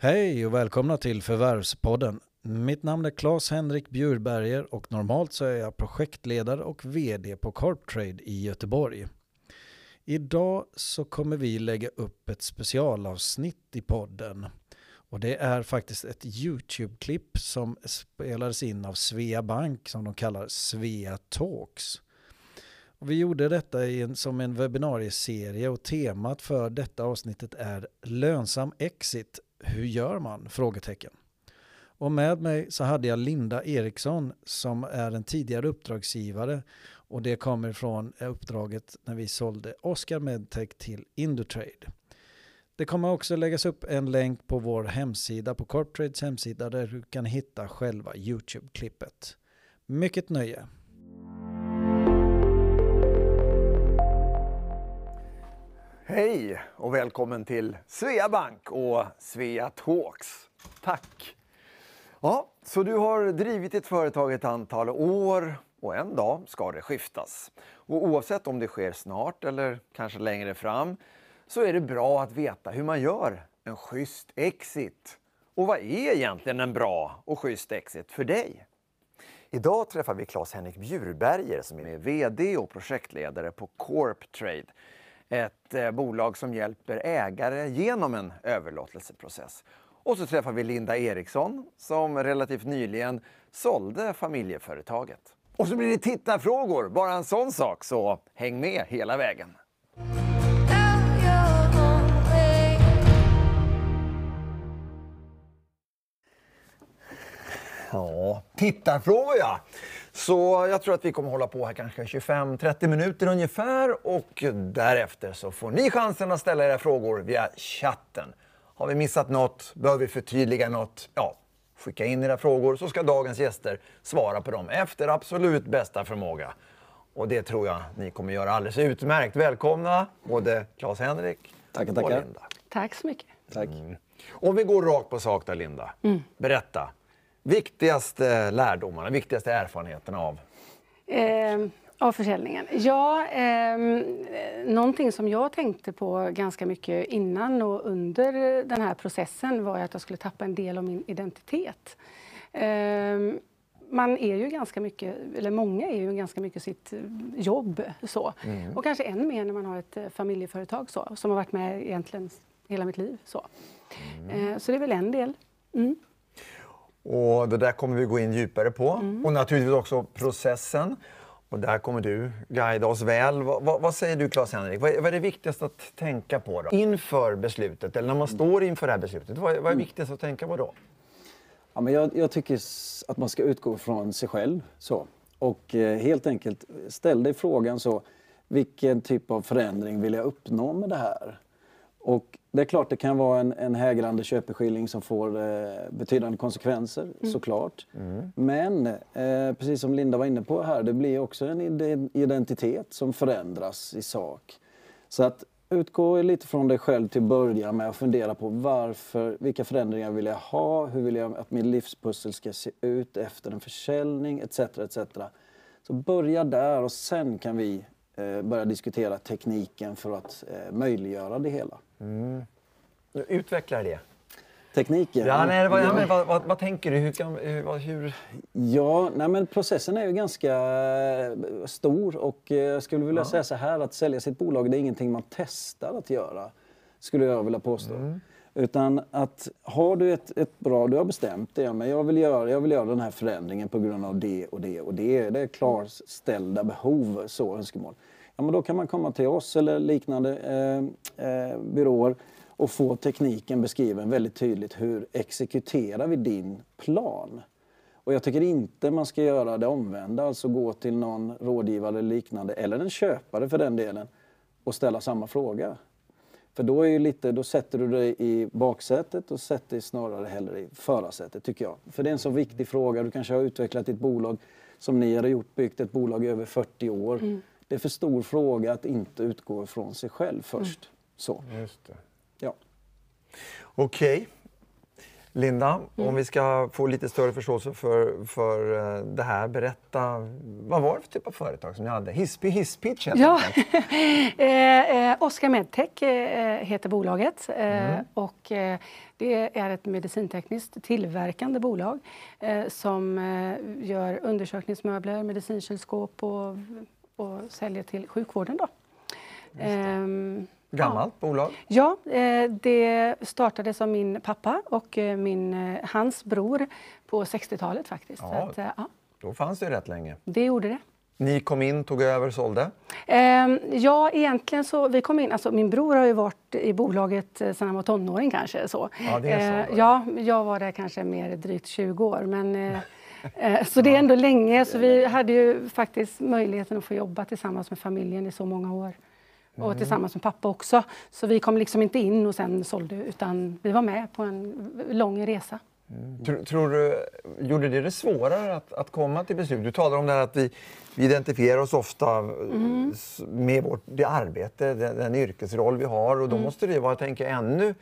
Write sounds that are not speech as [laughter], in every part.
Hej och välkomna till Förvärvspodden. Mitt namn är Claes-Henrik Bjurberger och normalt så är jag projektledare och VD på Corptrade i Göteborg. Idag så kommer vi lägga upp ett specialavsnitt i podden. Och det är faktiskt ett YouTube-klipp som spelades in av Svea Bank som de kallar Svea Talks. Och vi gjorde detta i en, som en webbinarieserie och temat för detta avsnittet är lönsam exit. Hur gör man? Frågetecken. Och med mig så hade jag Linda Eriksson som är en tidigare uppdragsgivare och det kommer från uppdraget när vi sålde Oscar Medtech till Indutrade. Det kommer också läggas upp en länk på vår hemsida, på Corptrades hemsida där du kan hitta själva YouTube-klippet. Mycket nöje! Hej och välkommen till Svea Bank och Svea Talks. Tack! Ja, så du har drivit ditt företag ett antal år och en dag ska det skiftas. Och oavsett om det sker snart eller kanske längre fram så är det bra att veta hur man gör en schysst exit. Och vad är egentligen en bra och schysst exit för dig? Idag träffar vi Claes-Henrik Bjurberger som är VD och projektledare på Corptrade ett eh, bolag som hjälper ägare genom en överlåtelseprocess. Och så träffar vi Linda Eriksson som relativt nyligen sålde familjeföretaget. Och så blir det tittarfrågor, bara en sån sak, så häng med hela vägen. Ja, tittarfrågor ja. Så jag tror att vi kommer hålla på här kanske 25-30 minuter ungefär och därefter så får ni chansen att ställa era frågor via chatten. Har vi missat något? Behöver vi förtydliga något? Ja, skicka in era frågor så ska dagens gäster svara på dem efter absolut bästa förmåga. Och det tror jag ni kommer göra alldeles utmärkt. Välkomna både Claes-Henrik tackar, och tackar. Linda. Tack så mycket. Tack. Mm. Om vi går rakt på sak där Linda. Berätta. Viktigaste lärdomarna, viktigaste erfarenheterna av Eh, av försäljningen. Ja, eh, någonting som jag tänkte på ganska mycket innan och under den här processen var att jag skulle tappa en del av min identitet. Eh, man är ju ganska mycket, eller många är ju ganska mycket sitt jobb så. Och kanske än mer när man har ett eh, familjeföretag så, som har varit med egentligen hela mitt liv. Så, eh, så det är väl en del. Mm. Och det där kommer vi gå in djupare på. Och naturligtvis också processen. Och där kommer du guida oss väl. Vad, vad, vad säger du Claes-Henrik? Vad, vad är det viktigaste att tänka på då? inför beslutet? Eller när man står inför det här beslutet? Vad, är- är viktigast att tänka på då? Ja, men jag, jag tycker att man ska utgå från sig själv. Så. Och eh, helt enkelt ställ dig frågan så, vilken typ av förändring vill jag uppnå med det här? Och det är klart det kan vara en, en hägrande köpeskilling som får eh, betydande konsekvenser, såklart. Men eh, precis som Linda var inne på här, det blir också en ide- identitet som förändras i sak. Så att utgå lite från dig själv till att börja med och fundera på varför, vilka förändringar vill jag ha, hur vill jag att min livspussel ska se ut efter en försäljning etc. etc. Så börja där och sen kan vi eh, börja diskutera tekniken för att eh, möjliggöra det hela. Utveckla det. Tekniken? Ja, nej, vad, ja, men, vad, vad, vad tänker du? Hur, kan, hur, hur... Ja, nej men processen är ju ganska eh, stor och eh, jag skulle vilja säga så här att sälja sitt bolag det är ingenting man testar att göra. Skulle jag vilja påstå. Utan att har du ett, ett bra, du har bestämt det, men jag vill, göra, jag vill göra den här förändringen på grund av det och det och det. Det är klarställda behov, så önskemål. Ja, men då kan man komma till oss eller liknande eh, eh, byråer och få tekniken beskriven väldigt tydligt. Hur exekuterar vi din plan? Och jag tycker inte man ska göra det omvända, alltså gå till någon rådgivare eller liknande, eller en köpare för den delen, och ställa samma fråga. För då, är ju lite, då sätter du dig i baksätet och sätter dig snarare hellre i förarsätet, tycker jag. För det är en så viktig fråga. Du kanske har utvecklat ditt bolag som ni har gjort, byggt ett bolag i över 40 år. Mm. Det är för stor fråga att inte utgå från sig själv först. Så, Just det. ja. Okej. Linda, om vi ska få lite större förståelse för, för eh, det här, berätta vad var det för typ av företag som ni hade? Hispi Hisspitch Ja, enkelt. [laughs] eh, eh, Oscar Medtech eh, heter bolaget eh, och det är ett medicintekniskt tillverkande bolag som gör undersökningsmöbler, medicinkylskåp och, och säljer till sjukvården. Då. Ehm, Gammalt bolag. Ja, eh, det startades av min pappa och eh, min, eh, hans bror på 60-talet faktiskt. Ja. att, ja, Då fanns det rätt länge. det gjorde det. Ni kom in, tog över, sålde. Ehm, ja, egentligen så, vi kom in, alltså min bror har ju varit i bolaget sedan han var tonåring kanske. Så. Ja, det är så ja, jag var där kanske mer drygt 20 år. Men, [laughs] så det är ändå länge, så vi hade ju faktiskt möjligheten att få jobba tillsammans med familjen i så många år. Och Mm. tillsammans med pappa också. Så vi kom liksom inte in och sen sålde, utan vi var med på en lång resa. Tror, tror du, gjorde det det svårare att, att komma till beslut? Du talar om det här att vi, vi identifierar oss ofta eh, s- med vårt det arbete, den, den yrkesroll vi har och då måste det vara, tänker jag, ännu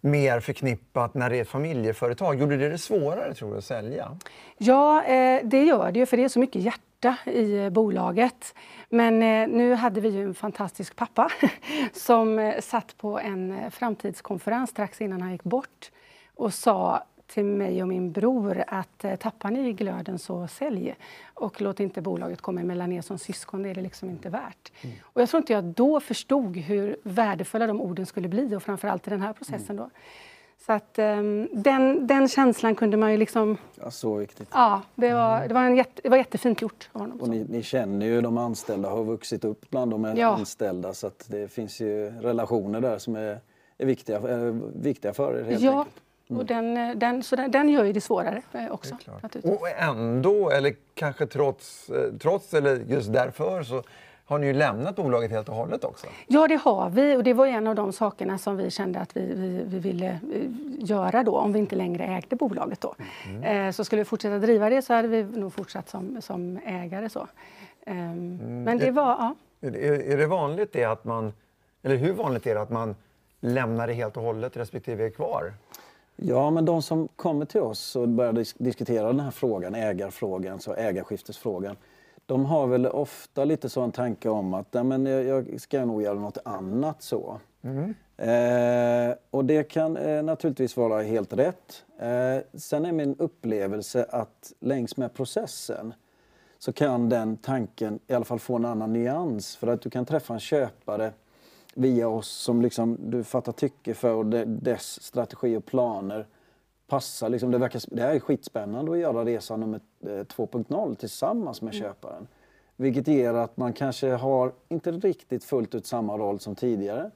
mer förknippat när det är ett familjeföretag. Gjorde det det svårare tror du att sälja? Ja, eh, det gör det ju, för det är så mycket hjärta i eh, bolaget. Men eh, nu hade vi ju en fantastisk pappa [laughs] som satt på en framtidskonferens strax innan han gick bort och sa till mig och min bror att eh, tappar ni glöden så sälj och låt inte bolaget komma emellan er som syskon, det är det liksom inte värt. Och jag tror inte jag då förstod hur värdefulla de orden skulle bli och framförallt i den här processen då. Så att ehm, den, den känslan kunde man ju liksom Ja, så viktigt. Ja, det var, det var, en jätte, det var jättefint gjort av honom. Och ni, ni känner ju de anställda, har vuxit upp bland de Ja. anställda så att det finns ju relationer där som är, är viktiga, är viktiga för er helt Ja, enkelt. Och den, eh, den, så den, den gör ju det svårare eh, också. naturligtvis. Och ändå, eller kanske trots, eh, trots eller just därför, så har ni ju lämnat bolaget helt och hållet också. Ja, det har vi och det var en av de sakerna som vi kände att vi, vi, vi ville göra då om vi inte längre ägde bolaget då. Eh, så skulle vi fortsätta driva det så hade vi nog fortsatt som, som ägare så. Ehm, Men det var, ja. Är det vanligt det att man, eller hur vanligt är det att man lämnar det helt och hållet respektive är kvar? Ja, men de som kommer till oss och börjar dis- diskutera den här frågan, ägarfrågan, så ägarskiftesfrågan, de har väl ofta lite så en tanke om att Nej, men jag, jag ska nog göra något annat så. Eh, och det kan eh, naturligtvis vara helt rätt. Eh, sen är min upplevelse att längs med processen så kan den tanken i alla fall få en annan nyans. För att du kan träffa en köpare via oss som liksom du fattar tycke för och de- dess strategi och planer passar. Liksom det, verkar, det här är skitspännande att göra resa nummer eh, 2.0 tillsammans med köparen. Vilket ger att man kanske har inte riktigt fullt ut samma roll som tidigare.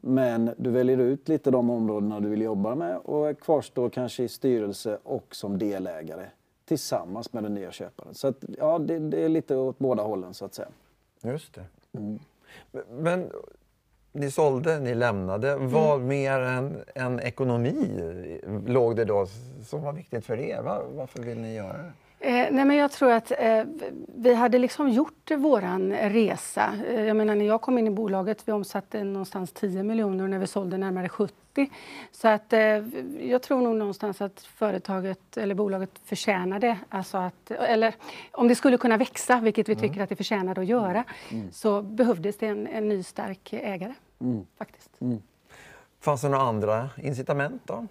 Men du väljer ut lite de områdena du vill jobba med och kvarstår kanske i styrelse och som delägare tillsammans med den nya köparen. Så att, ja, det, det är lite åt båda hållen så att säga. Just det. Men, men ni sålde, ni lämnade. Vad mer än, än ekonomi låg det då som var viktigt för er? Va- varför vill ni göra det? Eh, nej men jag tror att eh, vi hade liksom gjort våran resa. Eh, jag menar när jag kom in i bolaget, vi omsatte någonstans 10 miljoner och när vi sålde närmare 70. Så att eh, jag tror nog någonstans att företaget eller bolaget förtjänade, alltså att, eller om det skulle kunna växa, vilket vi tycker att det förtjänade att göra, så behövdes det en, en ny stark ägare. Faktiskt. Fanns det några andra incitament då?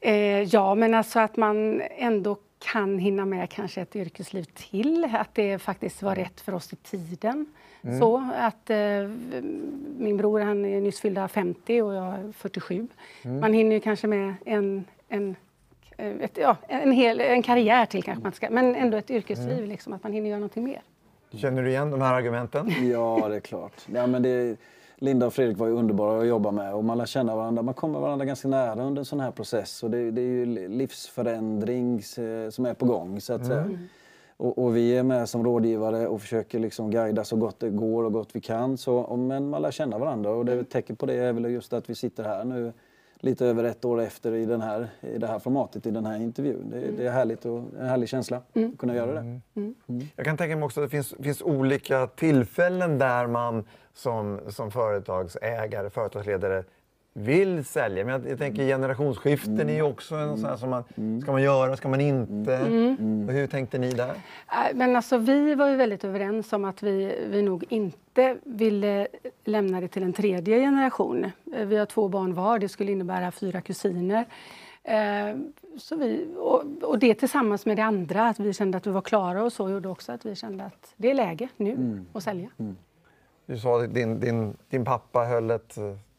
Eh, ja, men alltså att man ändå kan hinna med kanske ett yrkesliv till. Att det faktiskt var rätt för oss i tiden. Så att eh, min bror han är nyss fyllda 50 och jag är 47. Man hinner ju kanske med en, en, eh, ett, ja, en, hel, en karriär till kanske man ska, men ändå ett yrkesliv, liksom, att man hinner göra någonting mer. Känner du igen de här argumenten? Ja, det är klart. Ja, men det, Linda och Fredrik var ju underbara att jobba med och man lär känna varandra. Man kommer varandra ganska nära under en sån här process och det, det är ju livsförändring eh, som är på gång så att säga. Och, och vi är med som rådgivare och försöker liksom guida så gott det går och gott vi kan. Så, men man lär känna varandra och det är ett tecken på det är väl just att vi sitter här nu lite över ett år efter i, den här, i det här formatet, i den här intervjun. Det, det är härligt och en härlig känsla att kunna göra det. Jag kan tänka mig också att det finns, finns olika tillfällen där man som, som företagsägare, företagsledare vill sälja. Men jag, jag tänker generationsskiften är ju också en sån här som man, ska man göra, ska man inte? Och hur tänkte ni där? Äh, Men alltså, vi var ju väldigt överens om att vi, vi nog inte ville lämna det till en tredje generation. Eh, Vi har två barn var, det skulle innebära fyra kusiner. Eh, Så vi, och, det tillsammans med det andra, att vi kände att vi var klara och så, gjorde också att vi kände att det är läge nu att sälja. Du sa att din, din, din pappa höll ett,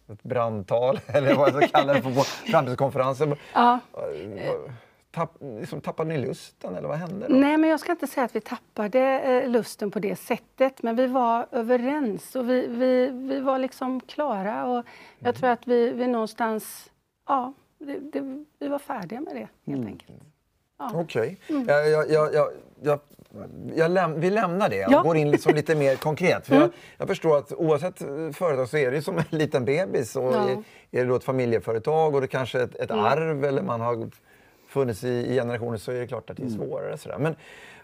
ett brandtal, [laughs] eller vad jag ska kalla det, på, framtidskonferensen. Ja. Tapp, liksom, tappade ni lusten eller vad hände? Då? Nej, men jag ska inte säga att vi tappade eh, lusten på det sättet, men vi var överens och vi, vi, vi var liksom klara. Och jag tror att vi, vi någonstans, ja, det, det, vi var färdiga med det helt enkelt. Okej. Jag, jag, jag, jag, jag, jag läm, vi lämnar det och Ja. går in liksom lite mer [laughs] konkret. För jag, jag förstår att oavsett eh, företag så är det som en liten bebis. Och Ja. är, är det då ett familjeföretag och det kanske är ett, ett arv eller man har funnits i, i generationer så är det klart att det är svårare. Sådär. Men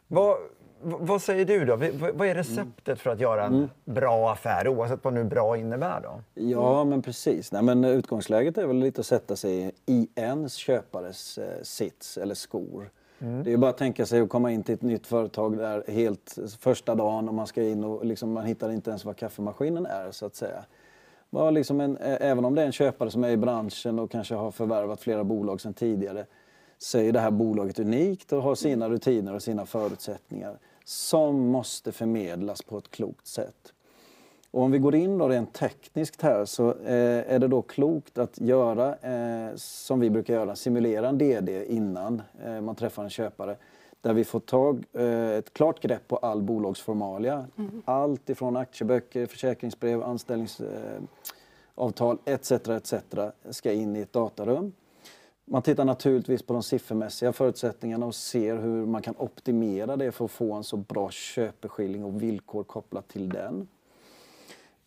vad, vad säger du då? Vad är receptet för att göra en bra affär oavsett vad nu bra innebär? Då? Ja, men precis. Nej, men utgångsläget är väl lite att sätta sig i en köpares eh, sits eller skor. Mm. Det är bara att tänka sig att komma in till ett nytt företag där helt första dagen och man ska in och liksom, man hittar inte ens vad kaffemaskinen är så att säga. Bara liksom en, även om det är en köpare som är i branschen och kanske har förvärvat flera bolag sedan tidigare så är det här bolaget unikt och har sina rutiner och sina förutsättningar som måste förmedlas på ett klokt sätt. Och om vi går in då rent tekniskt här så eh, är det då klokt att göra eh, som vi brukar göra, simulera en DD innan eh, man träffar en köpare. Där vi får tag, eh, ett klart grepp på all bolagsformalia. Allt ifrån aktieböcker, försäkringsbrev, anställningsavtal eh, etc. etc. ska in i ett datarum. Man tittar naturligtvis på de siffermässiga förutsättningarna och ser hur man kan optimera det för att få en så bra köpeskilling och villkor kopplat till den.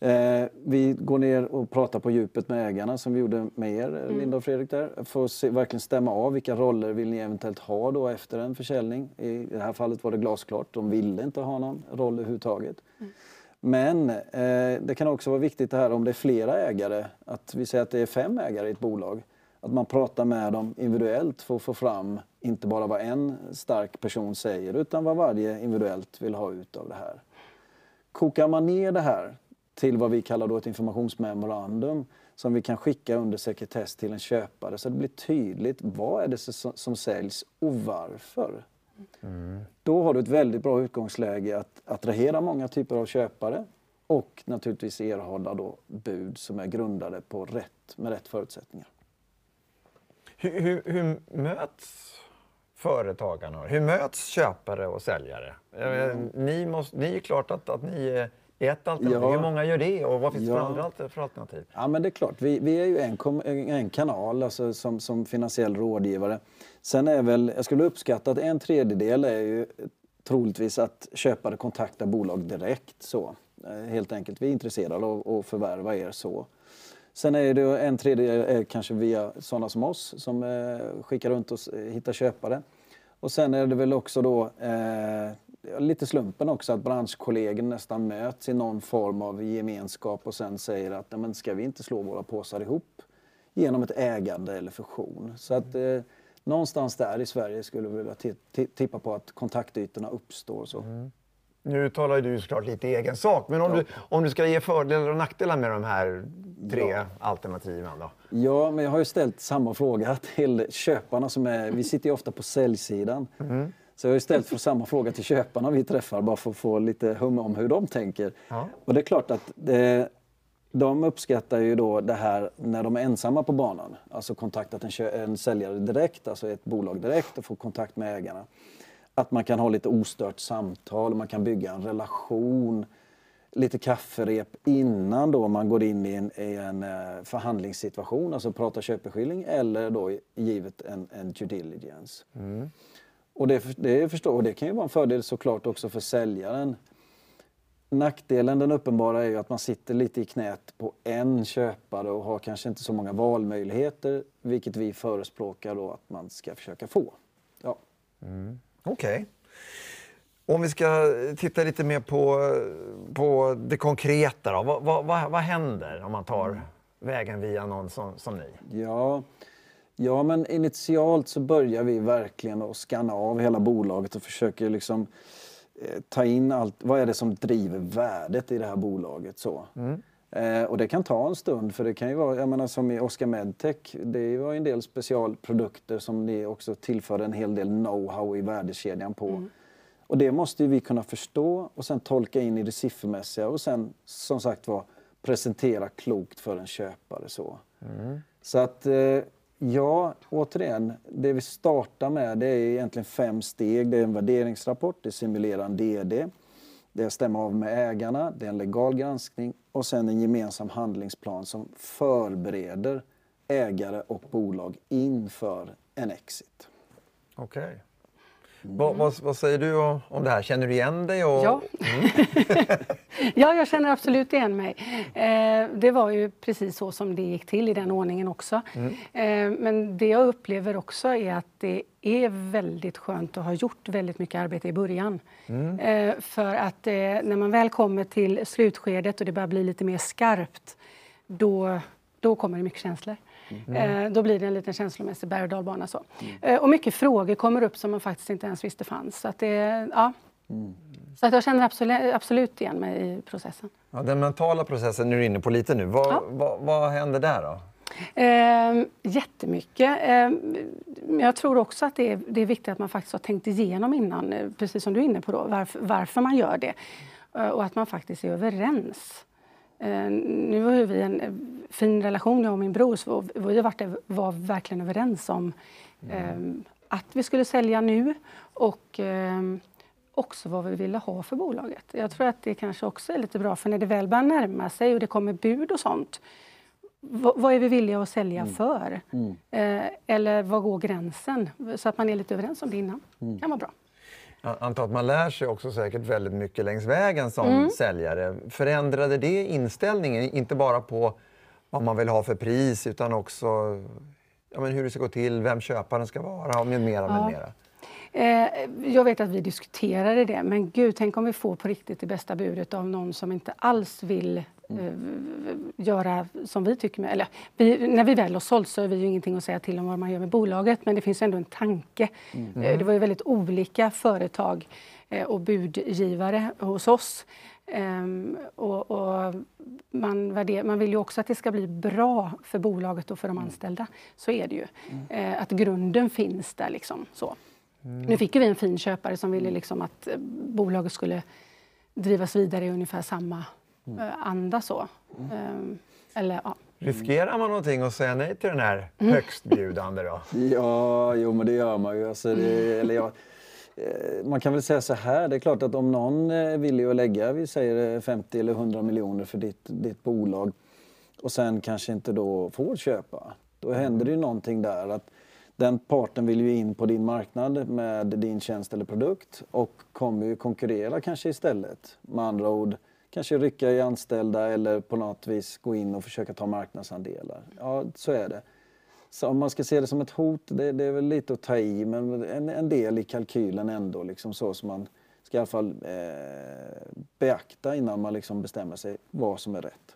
Eh, vi går ner och pratar på djupet med ägarna som vi gjorde med er, Linda och Fredrik där. För att se, verkligen stämma av vilka roller vill ni eventuellt ha då efter en försäljning. I det här fallet var det glasklart, de ville inte ha någon roll överhuvudtaget. Men eh, det kan också vara viktigt det här om det är flera ägare, att vi säger att det är fem ägare i ett bolag. Att man pratar med dem individuellt för att få fram inte bara vad en stark person säger utan vad varje individuellt vill ha ut av det här. Kokar man ner det här till vad vi kallar då ett informationsmemorandum som vi kan skicka under sekretess till en köpare så det blir tydligt vad är det som, som säljs och varför. Då har du ett väldigt bra utgångsläge att attrahera många typer av köpare och naturligtvis erhålla då bud som är grundade på rätt, med rätt förutsättningar. Hur, hur, hur möts företagarna? Hur möts köpare och säljare? Eh, Ni, måste, ni är klart att, att ni är ett alternativ. Ja. Hur många gör det och vad finns det för Ja. andra alter- för alternativ? Ja, men det är klart. Vi, vi är ju en, kom, en kanal alltså, som, som finansiell rådgivare. Sen är väl, jag skulle uppskatta att en tredjedel är ju troligtvis att köpare kontaktar bolag direkt. så. Eh, Helt enkelt, vi är intresserade av att förvärva er så. Sen är det en tredjedel är kanske via sådana som oss som eh, skickar runt och hittar köpare. Och sen är det väl också då eh, lite slumpen också att branschkollegor nästan möts i någon form av gemenskap och sen säger att "Nej, men ska vi inte slå våra påsar ihop genom ett ägande eller fusion. Så att eh, någonstans där i Sverige skulle vi vilja ti- ti- tippa på att kontaktytorna uppstår. Så. Nu talar ju du såklart lite i egen sak, men om, du, om du ska ge fördelar och nackdelar med de här tre Ja. alternativen då? Ja, men jag har ju ställt samma fråga till köparna som är, vi sitter ju ofta på säljsidan. Så jag har ju ställt för samma fråga till köparna vi träffar bara för att få lite hum om hur de tänker. Ja. Och det är klart att det, de uppskattar ju då det här när de är ensamma på banan. Alltså kontaktat en, en säljare direkt, alltså ett bolag direkt och få kontakt med ägarna. Att man kan ha lite ostört samtal, man kan bygga en relation lite kafferep innan då man går in i en, i en eh, förhandlingssituation, alltså prata köpeskilling eller då givet en, en due diligence. Och det, det, förstår, och det kan ju vara en fördel såklart också för säljaren. Nackdelen, den uppenbara, är ju att man sitter lite i knät på en köpare och har kanske inte så många valmöjligheter, vilket vi förespråkar då att man ska försöka få. Ja. Okej. Om vi ska titta lite mer på, på det konkreta då. Vad, vad, vad, vad händer om man tar vägen via någon som, som ni? Ja, ja, men initialt så börjar vi verkligen att skanna av hela bolaget och försöker liksom eh, ta in allt. Vad är det som driver värdet i det här bolaget? Så. Mm. Eh, och det kan ta en stund för det kan ju vara, jag menar som i Oscar Medtech, det var en del specialprodukter som ni också tillför en hel del know-how i värdekedjan på. Mm. Och det måste vi kunna förstå och sen tolka in i det siffermässiga och sen som sagt var presentera klokt för en köpare. Så, så att eh, ja, återigen, det vi startar med det är egentligen fem steg. Det är en värderingsrapport, det simulerar en DD, det är att stämma av med ägarna, det är en legal granskning och sen en gemensam handlingsplan som förbereder ägare och bolag inför en exit. Okej. Vad, vad, vad säger du om, om det här? Känner du igen dig? Och... Ja. [laughs] ja, jag känner absolut igen mig. Eh, det var ju precis så som det gick till i den ordningen också. Eh, men det jag upplever också är att det är väldigt skönt att ha gjort väldigt mycket arbete i början. Eh, för att eh, när man väl kommer till slutskedet och det börjar bli lite mer skarpt, då, då kommer det mycket känslor. Eh, då blir det en liten känslomässig berg och dalbana. Så. Eh, och mycket frågor kommer upp som man faktiskt inte ens visste fanns. Så, att det, ja. så att jag känner absolut, absolut igen mig i processen. Ja, den mentala processen är du inne på lite nu. Vad, Ja. vad, vad händer där då? Eh, jättemycket. Eh, jag tror också att det är, det är viktigt att man faktiskt har tänkt igenom innan, eh, precis som du är inne på, då, varför, varför man gör det. Eh, och att man faktiskt är överens. Eh, nu har ju vi en fin relation, jag och min bror, så vi har varit, var verkligen överens om eh, att vi skulle sälja nu och eh, också vad vi ville ha för bolaget. Jag tror att det kanske också är lite bra, för när det väl börjar närma sig och det kommer bud och sånt, vad, är vi villiga att sälja för? Eh, eller var går gränsen? Så att man är lite överens om det innan. kan vara bra. Jag antar att man lär sig också säkert väldigt mycket längs vägen som Mm. säljare. Förändrade det inställningen, inte bara på vad man vill ha för pris utan också ja, men hur det ska gå till, vem köparen ska vara och med mera, med Ja. mera. Eh, jag vet att vi diskuterade det, men gud, tänk om vi får på riktigt det bästa budet av någon som inte alls vill eh, göra som vi tycker. Med, eller, vi, när vi väl har sålt så är vi ju ingenting att säga till om vad man gör med bolaget, men det finns ändå en tanke. Eh, det var ju väldigt olika företag eh, och budgivare hos oss. Ehm, och, och man, värder, man vill ju också att det ska bli bra för bolaget och för de anställda. Så är det ju. Eh, att grunden finns där. Liksom, så. Nu fick vi en fin köpare som ville liksom att bolaget skulle drivas vidare i ungefär samma eh, anda. Så. Ehm, eller, ja. Riskerar man någonting att säga nej till den här Mm. högstbjudande då? [laughs] Ja, jo men det gör man ju. Alltså det, eller ja, eh, man kan väl säga så här, det är klart att om någon är villig att lägga, vi säger eh, 50 eller 100 miljoner för ditt, ditt bolag och sen kanske inte då får köpa, då händer det ju någonting där. att Den parten vill ju in på din marknad med din tjänst eller produkt och kommer ju konkurrera kanske istället. Med andra ord, kanske rycka i anställda eller på något vis gå in och försöka ta marknadsandelar. Ja, så är det. Så om man ska se det som ett hot, det, det är väl lite att ta i, men en, en del i kalkylen ändå, liksom så som man ska i alla fall eh, beakta innan man liksom bestämmer sig vad som är rätt.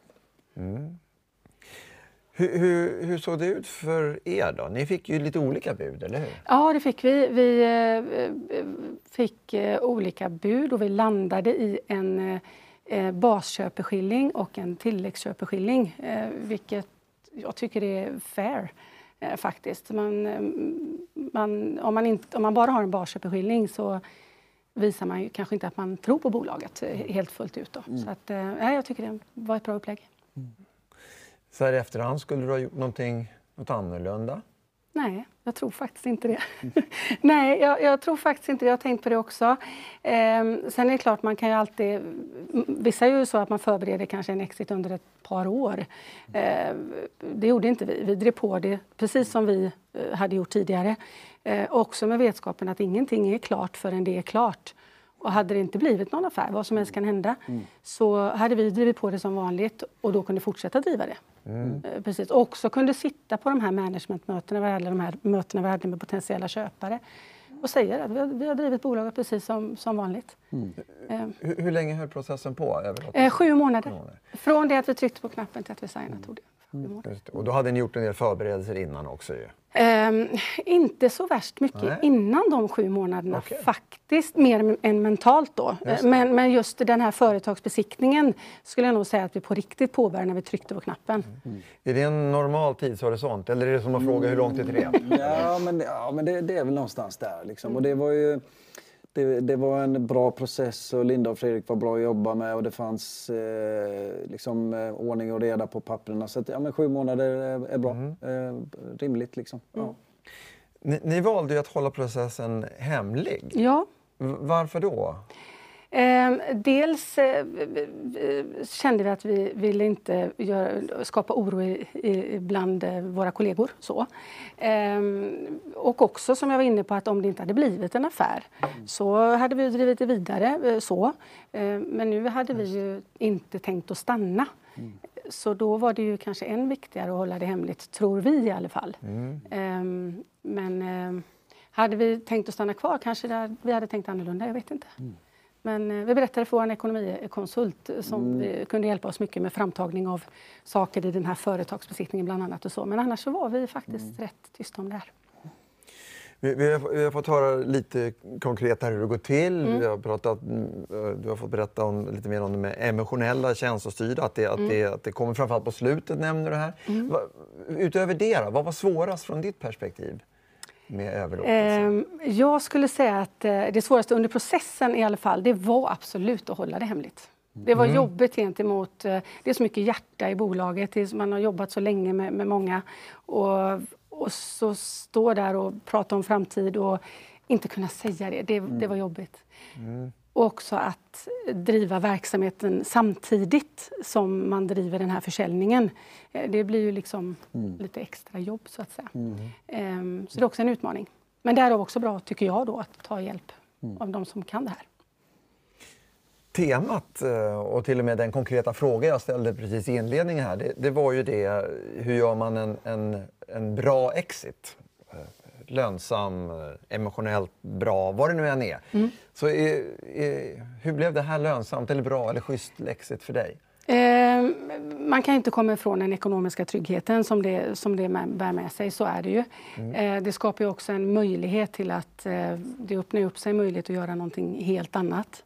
Hur, hur, hur såg det ut för er då? Ni fick ju lite olika bud, eller hur? Ja, det fick vi. Vi eh, eh, fick eh, olika bud och vi landade i en eh, basköpeskilling och en tilläggsköpeskilling, eh, vilket jag tycker är fair. eh, Faktiskt. Man, eh, man, om, man inte, om man bara har en basköpeskilling så visar man ju kanske inte att man tror på bolaget eh, helt fullt ut. Då. Så att, eh, jag tycker det var ett bra upplägg. Så här i efterhand, skulle du ha gjort någonting, något annorlunda? Nej, jag tror faktiskt inte det. [laughs] Nej, jag, jag tror faktiskt inte det. Jag har tänkt på det också. Ehm, sen är det klart, man kan ju alltid... Mm, vissa är ju så att man förbereder kanske en exit under ett par år. Ehm, det gjorde inte vi. Vi drev på det precis som vi eh, hade gjort tidigare. Ehm, också med vetskapen att ingenting är klart förrän det är klart. Och hade det inte blivit någon affär, vad som helst kan hända, så hade vi drivit på det som vanligt och då kunde fortsätta driva det. Eh, Precis. Och också kunde sitta på de här managementmötena, eller de här mötena vi hade med potentiella köpare och säga att vi har, vi har drivit bolaget precis som, som vanligt. Eh, Hur, hur länge höll processen på? Eh, sju månader. månader. Från det att vi tryckte på knappen till att vi signade tog det. Det. Och då hade ni gjort en del förberedelser innan också ju. Ehm, inte så värst mycket Nej. innan de sju månaderna Okej. faktiskt, mer än mentalt då. Just. Men, men just den här företagsbesiktningen skulle jag nog säga att vi på riktigt påbörjade när vi tryckte på knappen. Är det en normal tidshorisont eller är det som att fråga hur långt det är till det? Ja, men, ja, men det, det är väl någonstans där. Liksom. Och det var ju det, det var en bra process och Linda och Fredrik var bra att jobba med och det fanns eh, liksom, eh, ordning och reda på papperna. Så att, ja, men sju månader är, är bra. Eh, rimligt liksom. Ja. Ni, ni valde ju att hålla processen hemlig. Ja. V- Varför då? Ehm, dels eh, kände vi att vi ville inte skapa oro bland eh, våra kollegor. Så. Ehm, och också som jag var inne på att om det inte hade blivit en affär så hade vi drivit det vidare. eh, så. Ehm, men nu hade vi ju inte tänkt att stanna. Så då var det ju kanske än viktigare att hålla det hemligt, tror vi i alla fall. Ehm, men hade vi tänkt att stanna kvar kanske vi hade tänkt annorlunda, jag vet inte. Men eh, vi berättade för vår ekonomikonsult eh, som vi kunde hjälpa oss mycket med framtagning av saker i den här företagsbesiktningen bland annat och så. Men annars så var vi faktiskt rätt tysta om det här. Vi, vi, har, vi har fått höra lite konkret här hur det går till. Vi har pratat, mm, du har fått berätta om, lite mer om det emotionella känslostyrda. Att det, att, det, att det kommer framförallt på slutet nämner du här. Va, utöver det då, vad var svårast från ditt perspektiv med överlåtelsen? Ehm, Jag skulle säga att eh, det svåraste under processen i alla fall, det var absolut att hålla det hemligt. Det var jobbigt gentemot, eh, det är så mycket hjärta i bolaget, man har jobbat så länge med, med många. Och, och så stå där och prata om framtid och inte kunna säga det, det, det var jobbigt. Och också att driva verksamheten samtidigt som man driver den här försäljningen. Eh, Det blir ju liksom lite extra jobb så att säga. Ehm, Så det är också en utmaning. Men är också bra, tycker jag, då, att ta hjälp av de som kan det här. Temat eh, och till och med den konkreta fråga jag ställde precis i inledningen här, det, det var ju det, hur gör man en, en, en bra exit? Eh, Lönsam, eh, emotionellt bra, vad det nu än är. Så är, är, hur blev det här lönsamt eller bra eller schysst exit för dig? Ehm, Man kan inte komma ifrån den ekonomiska tryggheten som det, som det med- bär med sig, så är det ju. Eh, Det skapar också en möjlighet till att eh, det öppnar upp sig möjlighet att göra någonting helt annat.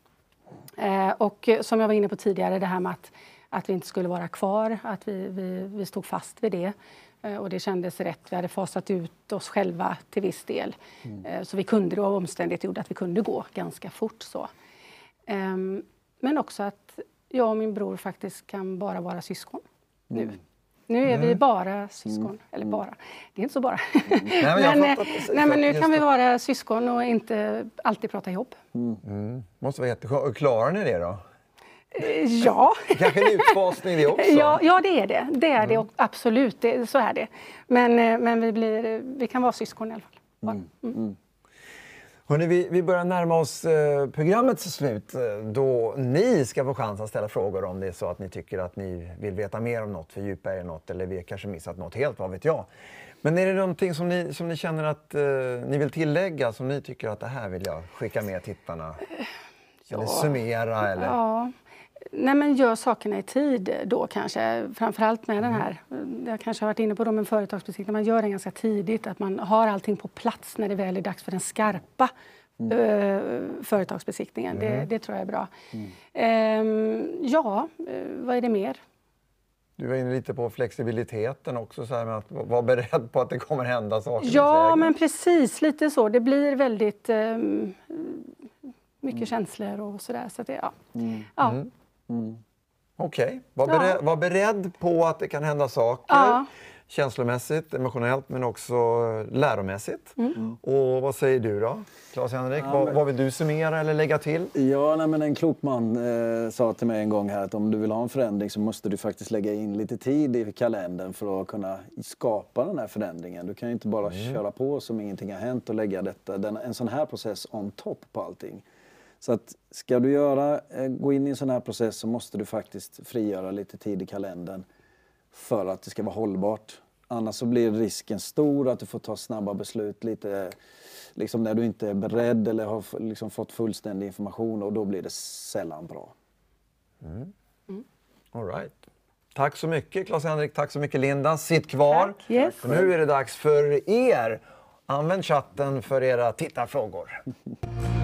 Eh, Och eh, som jag var inne på tidigare, det här med att, att vi inte skulle vara kvar, att vi, vi, vi stod fast vid det. Eh, Och det kändes rätt. Vi hade fasat ut oss själva till viss del. Eh, Så vi kunde då, omständigheter gjorde att vi kunde gå ganska fort. så. Ehm, Men också att jag och min bror faktiskt kan bara vara syskon nu. Nu är vi bara syskon. Eller bara, det är inte så bara. men jag [laughs] men, fattar eh, nej, men nu kan vi vara syskon och inte alltid prata jobb. måste vara jätteskönt. Klarar ni det då? Eh, Ja. [laughs] Kanske en utfasning det också? Ja, ja, det är det. Det är det och absolut, det, så är det. Men, eh, men vi, blir, eh, vi kan vara syskon i alla fall. Bara. Mm. Hörrni, vi, vi börjar närma oss eh, programmets slut då ni ska få chans att ställa frågor om det är så att ni tycker att ni vill veta mer om något, fördjupa er i något eller vi har kanske missat något helt, vad vet jag. Men är det någonting som ni, som ni känner att eh, ni vill tillägga, som ni tycker att det här vill jag skicka med tittarna? Eller summera eller? Ja. Nej, men gör sakerna i tid då kanske. Framförallt med den här, jag kanske har varit inne på det med företagsbesiktning, man gör den ganska tidigt. Att man har allting på plats när det väl är dags för den skarpa eh, företagsbesiktningen. Det, det tror jag är bra. Ehm, ja, eh, vad är det mer? Du var inne lite på flexibiliteten också, så här att vara beredd på att det kommer hända saker. Ja, men precis. Lite så. Det blir väldigt ehm, mycket känslor och sådär. Så att det, ja. Ja. Okej, var, Ja. beredd, var beredd på att det kan hända saker. Ja. Känslomässigt, emotionellt men också läromässigt. Mm. Och vad säger du då, Claes-Henrik? vad, vad vill du summera eller lägga till? Ja, nej, men en klok man eh, sa till mig en gång här att om du vill ha en förändring så måste du faktiskt lägga in lite tid i kalendern för att kunna skapa den här förändringen. Du kan ju inte bara köra på som ingenting har hänt och lägga detta, den, en sån här process on top på allting. Så att ska du göra, eh, gå in i en sån här process så måste du faktiskt frigöra lite tid i kalendern för att det ska vara hållbart. Annars så blir risken stor att du får ta snabba beslut lite liksom när du inte är beredd eller har liksom fått fullständig information och då blir det sällan bra. All right. Tack så mycket Claes-Henrik, tack så mycket Linda. Sitt kvar. Tack. Yes. För nu är det dags för er. Använd chatten för era tittarfrågor. [laughs]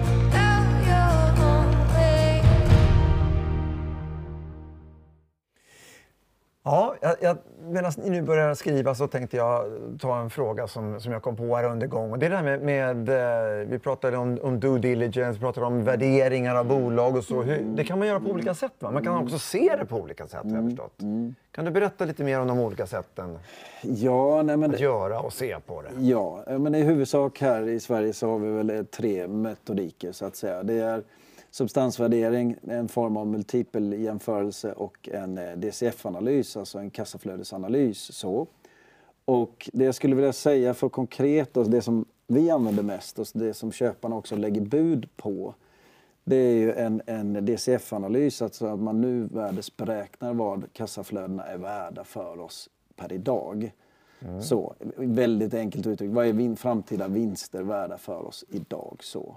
Ja, jag, jag, medan ni nu börjar skriva så tänkte jag ta en fråga som, som jag kom på här under gång. Och det är det här med, med eh, vi pratade om, om due diligence, vi pratade om värderingar av bolag och så. Hur, det kan man göra på olika sätt va? Man kan också se det på olika sätt har jag förstått. Kan du berätta lite mer om de olika sätten Ja, nej men, att göra och se på det? ja, men i huvudsak här i Sverige så har vi väl eh, tre metodiker så att säga. Det är substansvärdering, en form av multipel jämförelse och en eh, DCF-analys, alltså en kassaflödesanalys. Så. Och det jag skulle vilja säga för konkret, och det som vi använder mest och det som köparna också lägger bud på, det är ju en, en DCF-analys, alltså att man nu värdesberäknar vad kassaflödena är värda för oss per idag. Så, väldigt enkelt uttryckt, vad är vin, framtida vinster värda för oss idag? Så.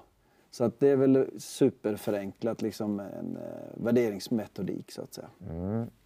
Så att det är väl superförenklat, liksom en eh, värderingsmetodik så att säga.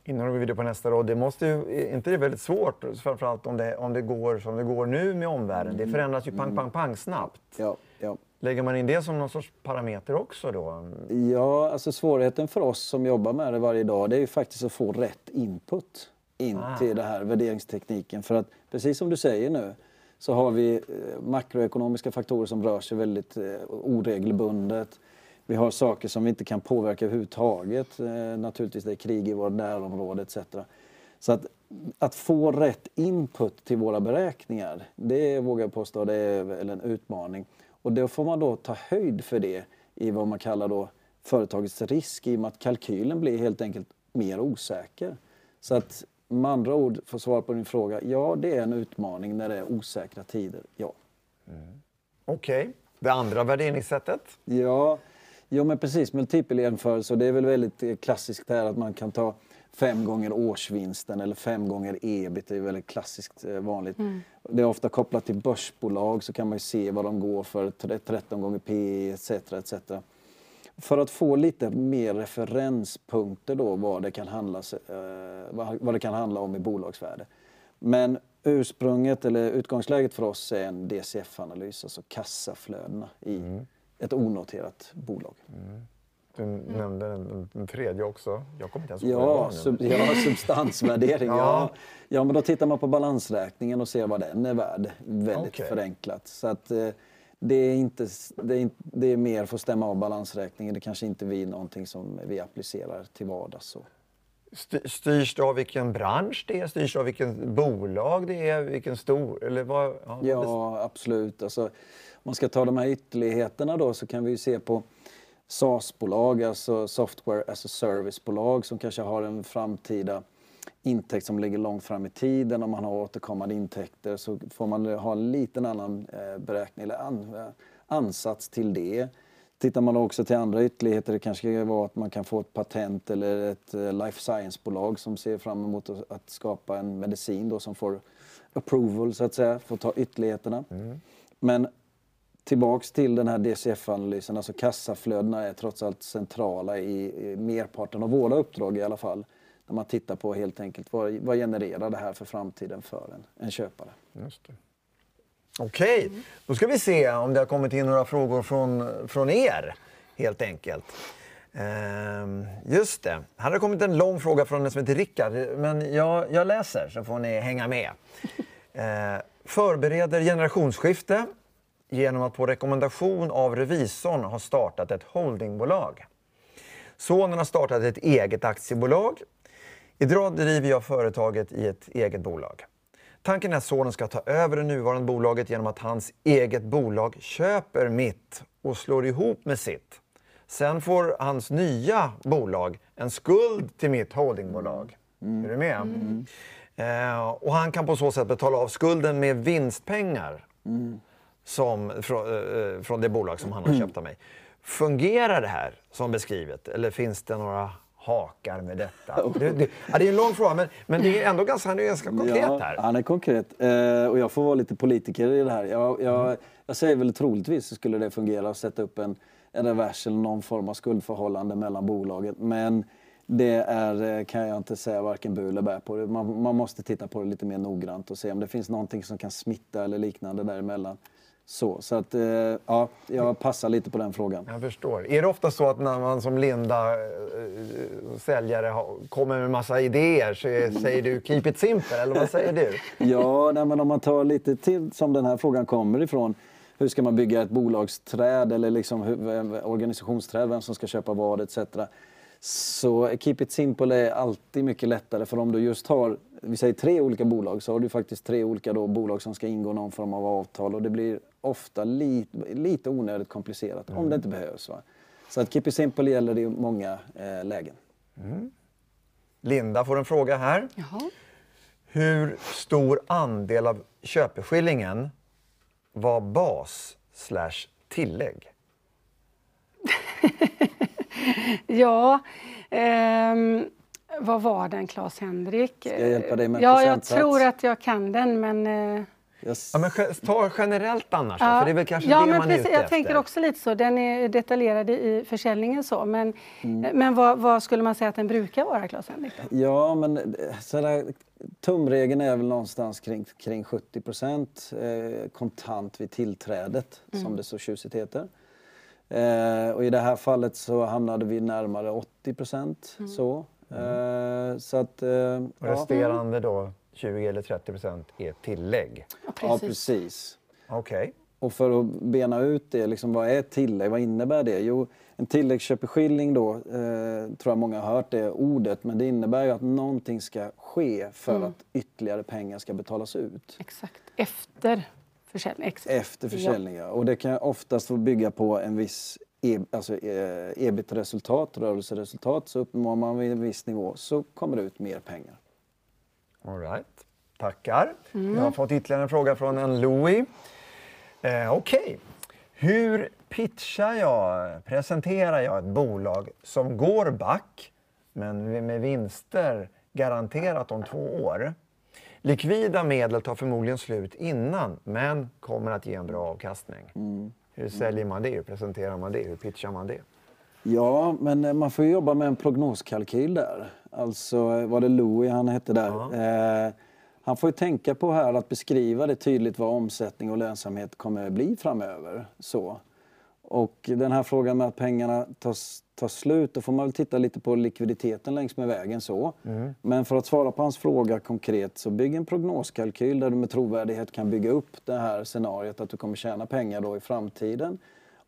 Innan vi går vidare på nästa råd, det måste ju, är inte det väldigt svårt, framförallt om det, om det går som det går nu med omvärlden? Det förändras ju pang, pang, pang snabbt. Ja, ja. Lägger man in det som någon sorts parameter också då? ja, alltså svårigheten för oss som jobbar med det varje dag, det är ju faktiskt att få rätt input in Ah. till den här värderingstekniken. För att precis som du säger nu, så har vi eh, makroekonomiska faktorer som rör sig väldigt eh, oregelbundet. Vi har saker som vi inte kan påverka överhuvudtaget. Eh, naturligtvis det är krig i vårt närområde etc. Så att, att få rätt input till våra beräkningar, det vågar jag påstå det är en utmaning. Och då får man då ta höjd för det i vad man kallar då företagets risk i och med att kalkylen blir helt enkelt mer osäker. Så att med andra ord, för att svara på din fråga, ja det är en utmaning när det är osäkra tider, ja. Okej. Det andra värderingssättet? Ja, ja men precis. Multipel jämförelse. Det är väl väldigt eh, klassiskt här att man kan ta fem gånger årsvinsten eller fem gånger ebit. Det är väldigt klassiskt eh, vanligt. Det är ofta kopplat till börsbolag så kan man ju se vad de går för. tre- 13 gånger P etc. etc. För att få lite mer referenspunkter då vad det kan handla, eh, vad, det kan handla om i bolagsvärde. Men ursprunget eller utgångsläget för oss är en DCF-analys, alltså kassaflödena i ett onoterat bolag. Du nämnde den, den tredje också. Jag kommer inte ens ihåg Ja, sub, ja substansvärdering. [laughs] Ja. ja. Ja. men då tittar man på balansräkningen och ser vad den är värd. Väldigt Okej. förenklat. Så att, eh, det, är inte, det, är inte, det är mer för att stämma av balansräkningen. Det kanske inte vi någonting som vi applicerar till vardags. Så. Sty- Styrs det av vilken bransch det är? Styrs det av vilket bolag det är? Vilken stor... Eller vad, ja, Ja, absolut. Alltså, om man ska ta de här ytterligheterna då så kan vi ju se på SaaS-bolag, alltså Software as a Service-bolag som kanske har en framtida intäkt som ligger långt fram i tiden. Om man har återkommande intäkter så får man ha en liten annan eh, beräkning eller eh, ansats till det. Tittar man också till andra ytterligheter, det kanske kan vara att man kan få ett patent eller ett eh, life science-bolag som ser fram emot att, skapa en medicin då som får approval så att säga, får ta ytterligheterna. Men tillbaks till den här DCF-analysen, alltså kassaflödena är trots allt centrala i, i merparten av våra uppdrag i alla fall. När man tittar på helt enkelt vad, vad genererar det här för framtiden för en, en köpare. Just det. Okej, då ska vi se om det har kommit in några frågor från, från er, helt enkelt. Ehm, just det, här har det kommit en lång fråga från en som heter Rickard, men jag, jag läser så får ni hänga med. [laughs] Ehm, förbereder generationsskifte genom att på rekommendation av revisorn ha startat ett holdingbolag. Sonen har startat ett eget aktiebolag. Idag driver jag företaget i ett eget bolag. Tanken är att sonen ska ta över det nuvarande bolaget genom att hans eget bolag köper mitt och slår ihop med sitt. Sen får hans nya bolag en skuld till mitt holdingbolag. Är du med? Eh, och han kan på så sätt betala av skulden med vinstpengar som, från, eh, från det bolag som han har köpt av mig. Fungerar det här som beskrivet eller finns det några hakar med detta? [laughs] Det, det, ja, det är en lång fråga men, men det är ändå ganska, han är ganska konkret Ja, här. han är konkret. Eh, och jag får vara lite politiker i det här. Jag, jag, Mm. jag säger väl troligtvis skulle det fungera att sätta upp en, en revers eller någon form av skuldförhållande mellan bolaget. Men Det är, eh, kan jag inte säga varken bu eller bä på. Man, man måste titta på det lite mer noggrant och se om det finns någonting som kan smitta eller liknande däremellan. Så, så att, eh, ja, jag passar lite på den frågan. Jag förstår. Är det ofta så att när man som Linda, äh, säljare, har, kommer med massa idéer så säger du keep it simple, eller vad säger du? [laughs] ja, nej, men om man tar lite till som den här frågan kommer ifrån. Hur ska man bygga ett bolagsträd eller liksom hur, organisationsträd, vem som ska köpa vad etc. Så keep it simple är alltid mycket lättare för om du just har, vi säger tre olika bolag, så har du faktiskt tre olika då bolag som ska ingå någon form av avtal och det blir ofta li, lite onödigt komplicerat mm. om det inte behövs. Va? Så att keep it simple gäller i många eh, lägen. Mm. Linda får en fråga här. Jaha. Hur stor andel av köpeskillingen var bas slash tillägg? [laughs] ja, ehm, vad var den Claes-Henrik? Ska jag hjälpa dig med Ja, jag tror att jag kan den men... Eh... Yes. Ja, men ta generellt annars, ja. för det är väl kanske ja, det men man precis, är ute Jag efter. tänker också lite så. Den är detaljerad i försäljningen så. Men, mm. men vad, vad, skulle man säga att den brukar vara, Claes-Henrik? Ja, men eh, sådär, tumregeln är väl någonstans kring, kring 70 procent eh, kontant vid tillträdet, mm. som det så tjusigt heter. Eh, och I det här fallet så hamnade vi närmare 80 procent. Mm. Så. Eh, så att, eh, och resterande då 20 eller 30 procent är tillägg? Ja, precis. Ja, precis. Okej. Okay. Och för att bena ut det, liksom, vad är tillägg? Vad innebär det? Jo, en tilläggsköpeskilling då, eh, tror jag många har hört det ordet, men det innebär ju att någonting ska ske för mm. att ytterligare pengar ska betalas ut. Exakt, efter försäljning. Exakt. Efter försäljning, ja. Och det kan oftast bygga på en viss e alltså, eh, ebit-resultat, rörelseresultat. Så uppnår man vid en viss nivå så kommer det ut mer pengar. All right. Tackar. Mm. Jag har fått ytterligare en fråga från en Louis. Eh, Okej. Okay. Hur pitchar jag, presenterar jag ett bolag som går back men med vinster garanterat om två år? Likvida medel tar förmodligen slut innan men kommer att ge en bra avkastning. Mm. Hur säljer man det? Hur presenterar man det? Hur pitchar man det? Ja, men man får jobba med en prognoskalkyl där. Alltså var det Louis han hette där. Ja. Eh, han får ju tänka på här att beskriva det tydligt vad omsättning och lönsamhet kommer att bli framöver. Så. Och den här frågan med att pengarna tar, tar slut, då får man väl titta lite på likviditeten längs med vägen. så. Mm. Men för att svara på hans fråga konkret, så bygg en prognoskalkyl där du med trovärdighet kan bygga upp det här scenariot att du kommer tjäna pengar då i framtiden.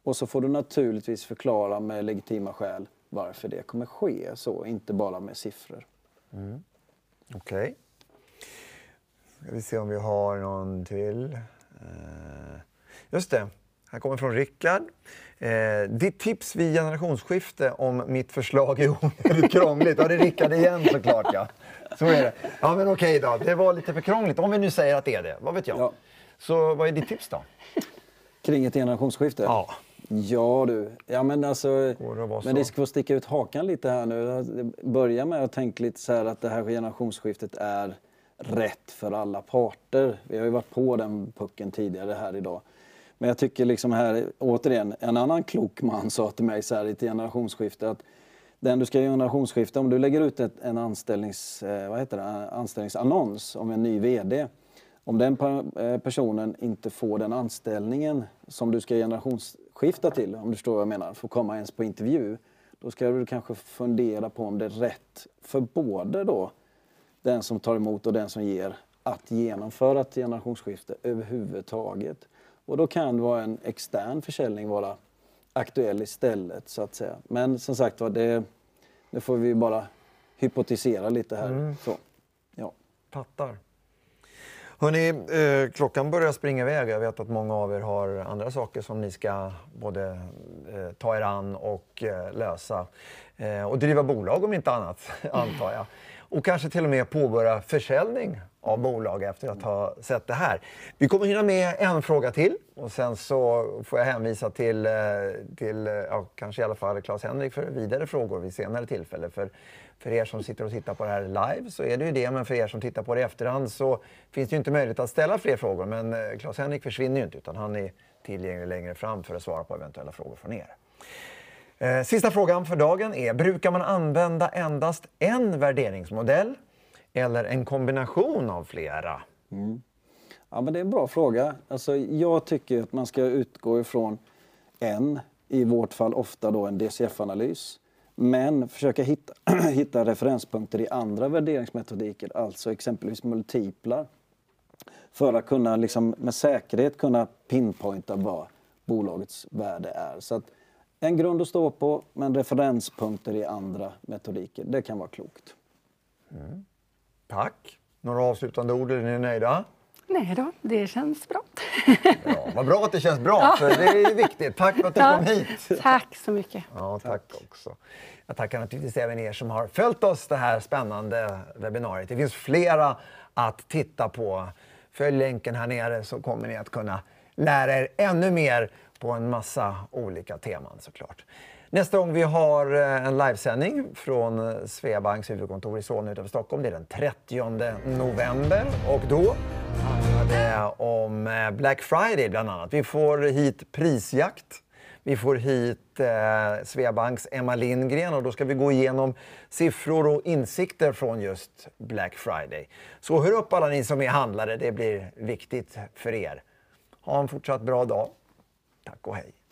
Och så får du naturligtvis förklara med legitima skäl varför det kommer ske, så inte bara med siffror. Mm. Okej. Okay. Ska vi se om vi har någon till. Uh, just det, här kommer från Rickard. Eh, ditt tips vid generationsskifte om mitt förslag är [laughs] onödigt krångligt. Ja, det är Rickard igen såklart. Ja. Så är det. Ja, men okej då. Det var lite för krångligt. Om vi nu säger att det är det. Vad vet jag? Ja. Så vad är ditt tips då? Kring ett generationsskifte? Ja. Ja du. Ja, men alltså, men det ska få sticka ut hakan lite här nu. Börja med att tänka lite så här att det här generationsskiftet är rätt för alla parter. Vi har ju varit på den pucken tidigare här idag. Men jag tycker liksom här, återigen, en annan klok man sa till mig så här i ett generationsskifte att den du ska generationsskifta, om du lägger ut ett, en anställnings, eh, vad heter det, anställningsannons om en ny VD. Om den eh, personen inte får den anställningen som du ska generationsskifta till, om du förstår vad jag menar, får komma ens på intervju. Då ska du kanske fundera på om det är rätt för både då den som tar emot och den som ger att genomföra ett generationsskifte överhuvudtaget. Och då kan det vara en extern försäljning vara aktuell istället så att säga. Men som sagt var, det, det får vi bara hypotisera lite här. Mm. Så, ja. Fattar. Hörrni, eh, klockan börjar springa iväg. Jag vet att många av er har andra saker som ni ska både eh, ta er an och eh, lösa. Eh, och driva bolag om inte annat, [laughs] antar jag. Och kanske till och med påbörja försäljning av bolag efter att ha sett det här. Vi kommer hinna med en fråga till och sen så får jag hänvisa till, eh, till eh, ja, kanske i alla fall Claes-Henrik för vidare frågor vid senare tillfälle. För, för er som sitter och tittar på det här live så är det ju det, men för er som tittar på det i efterhand så finns det ju inte möjlighet att ställa fler frågor. Men eh, Claes-Henrik försvinner ju inte utan han är tillgänglig längre fram för att svara på eventuella frågor från er. Eh, sista frågan för dagen är, brukar man använda endast en värderingsmodell eller en kombination av flera? Mm. Ja, men det är en bra fråga. Alltså, jag tycker att man ska utgå ifrån en, i vårt fall ofta då en DCF-analys. Men försöka hitta, [clears throat] hitta referenspunkter i andra värderingsmetodiker, alltså exempelvis multiplar. För att kunna liksom, med säkerhet kunna pinpointa vad bolagets värde är. Så att en grund att stå på, men referenspunkter i andra metodiker, det kan vara klokt. Mm. Tack. Några avslutande ord, är ni nöjda? Nej då, det känns bra. Ja, vad bra att det känns bra, för det är viktigt. Tack för att du Ja, kom hit. Tack så mycket. Ja, tack, också. Jag tackar naturligtvis även er som har följt oss det här spännande webbinariet. Det finns flera att titta på. Följ länken här nere så kommer ni att kunna lära er ännu mer på en massa olika teman såklart. Nästa gång vi har eh, en livesändning från eh, Sveabanks huvudkontor i Solna utanför Stockholm, det är den 30 november och då handlar det om eh, Black Friday bland annat. Vi får hit prisjakt. Vi får hit eh, Sveabanks Emma Lindgren och då ska vi gå igenom siffror och insikter från just Black Friday. Så hör upp alla ni som är handlare, det blir viktigt för er. Ha en fortsatt bra dag. Tack och hej.